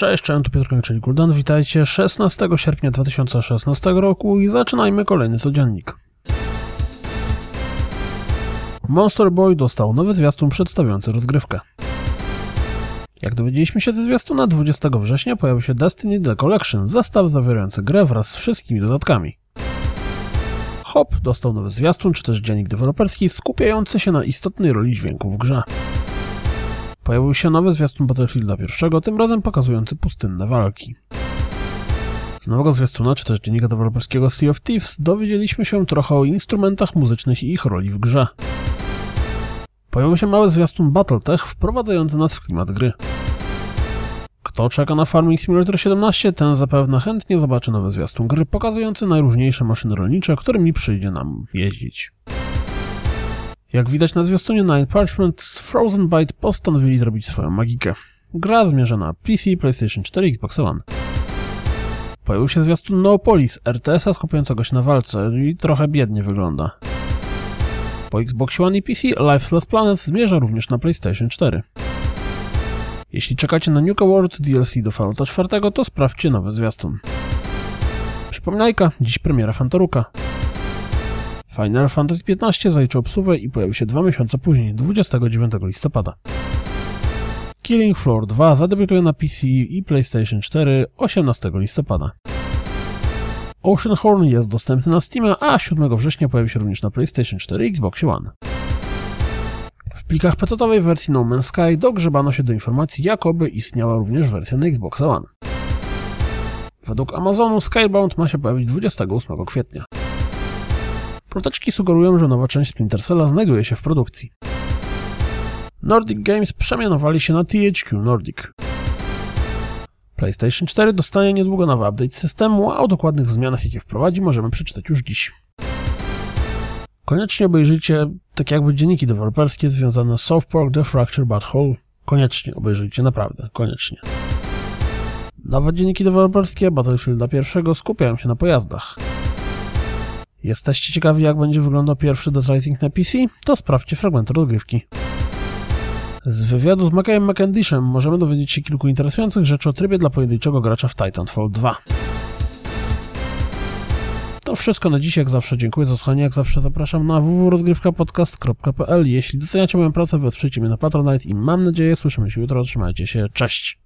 Cześć, cześć, tu Piotr Koń, czyli Kuldan. Witajcie 16 sierpnia 2016 roku i zaczynajmy kolejny codziennik. Monster Boy dostał nowy zwiastun przedstawiający rozgrywkę. Jak dowiedzieliśmy się ze zwiastuna, 20 września pojawił się Destiny The Collection, zestaw zawierający grę wraz z wszystkimi dodatkami. Hop dostał nowy zwiastun, czy też dziennik deweloperski skupiający się na istotnej roli dźwięku w grze. Pojawił się nowy zwiastun Battlefielda pierwszego, tym razem pokazujący pustynne walki. Z nowego zwiastuna, czy też dziennika deweloperskiego Sea of Thieves, dowiedzieliśmy się trochę o instrumentach muzycznych i ich roli w grze. Pojawił się mały zwiastun Battletech, wprowadzający nas w klimat gry. Kto czeka na Farming Simulator 17, ten zapewne chętnie zobaczy nowy zwiastun gry, pokazujący najróżniejsze maszyny rolnicze, którymi przyjdzie nam jeździć. Jak widać na zwiastunie Nine Parchment, Frozen Byte postanowili zrobić swoją magikę. Gra zmierza na PC, PlayStation 4 i Xbox One. Pojawił się zwiastun Neopolis, RTS-a skupiającego się na walce i trochę biednie wygląda. Po Xbox One i PC, Lifeless Planet zmierza również na PlayStation 4. Jeśli czekacie na Nuka World DLC do Fallouta 4, to sprawdźcie nowy zwiastun. Przypominajka, dziś premiera Fantoruka. Final Fantasy XV zaliczył obsługę i pojawił się dwa miesiące później, 29 listopada. Killing Floor 2 zadebiutuje na PC i PlayStation 4 18 listopada. Oceanhorn jest dostępny na Steam, a 7 września pojawi się również na PlayStation 4 i Xbox One. W plikach PC-owej wersji No Man's Sky dogrzebano się do informacji, jakoby istniała również wersja na Xbox One. Według Amazonu Skybound ma się pojawić 28 kwietnia. Proteczki sugerują, że nowa część Splinter Cella znajduje się w produkcji. Nordic Games przemianowali się na THQ Nordic. PlayStation 4 dostanie niedługo nowy update systemu, a o dokładnych zmianach, jakie wprowadzi, możemy przeczytać już dziś. Koniecznie obejrzyjcie tak jakby dzienniki deweloperskie związane z South Park The Fracture Butthole. Koniecznie obejrzyjcie, naprawdę, koniecznie. Nowe dzienniki deweloperskie Battlefielda pierwszego skupiają się na pojazdach. Jesteście ciekawi, jak będzie wyglądał pierwszy Dead Rising na PC? To sprawdźcie fragmenty rozgrywki. Z wywiadu z Macayem McCandishem możemy dowiedzieć się kilku interesujących rzeczy o trybie dla pojedynczego gracza w Titanfall 2. To wszystko na dziś, jak zawsze dziękuję za słuchanie, jak zawsze zapraszam na www.rozgrywkapodcast.pl Jeśli doceniacie moją pracę, wesprzyjcie mnie na Patronite i mam nadzieję słyszymy się jutro, trzymajcie się, cześć!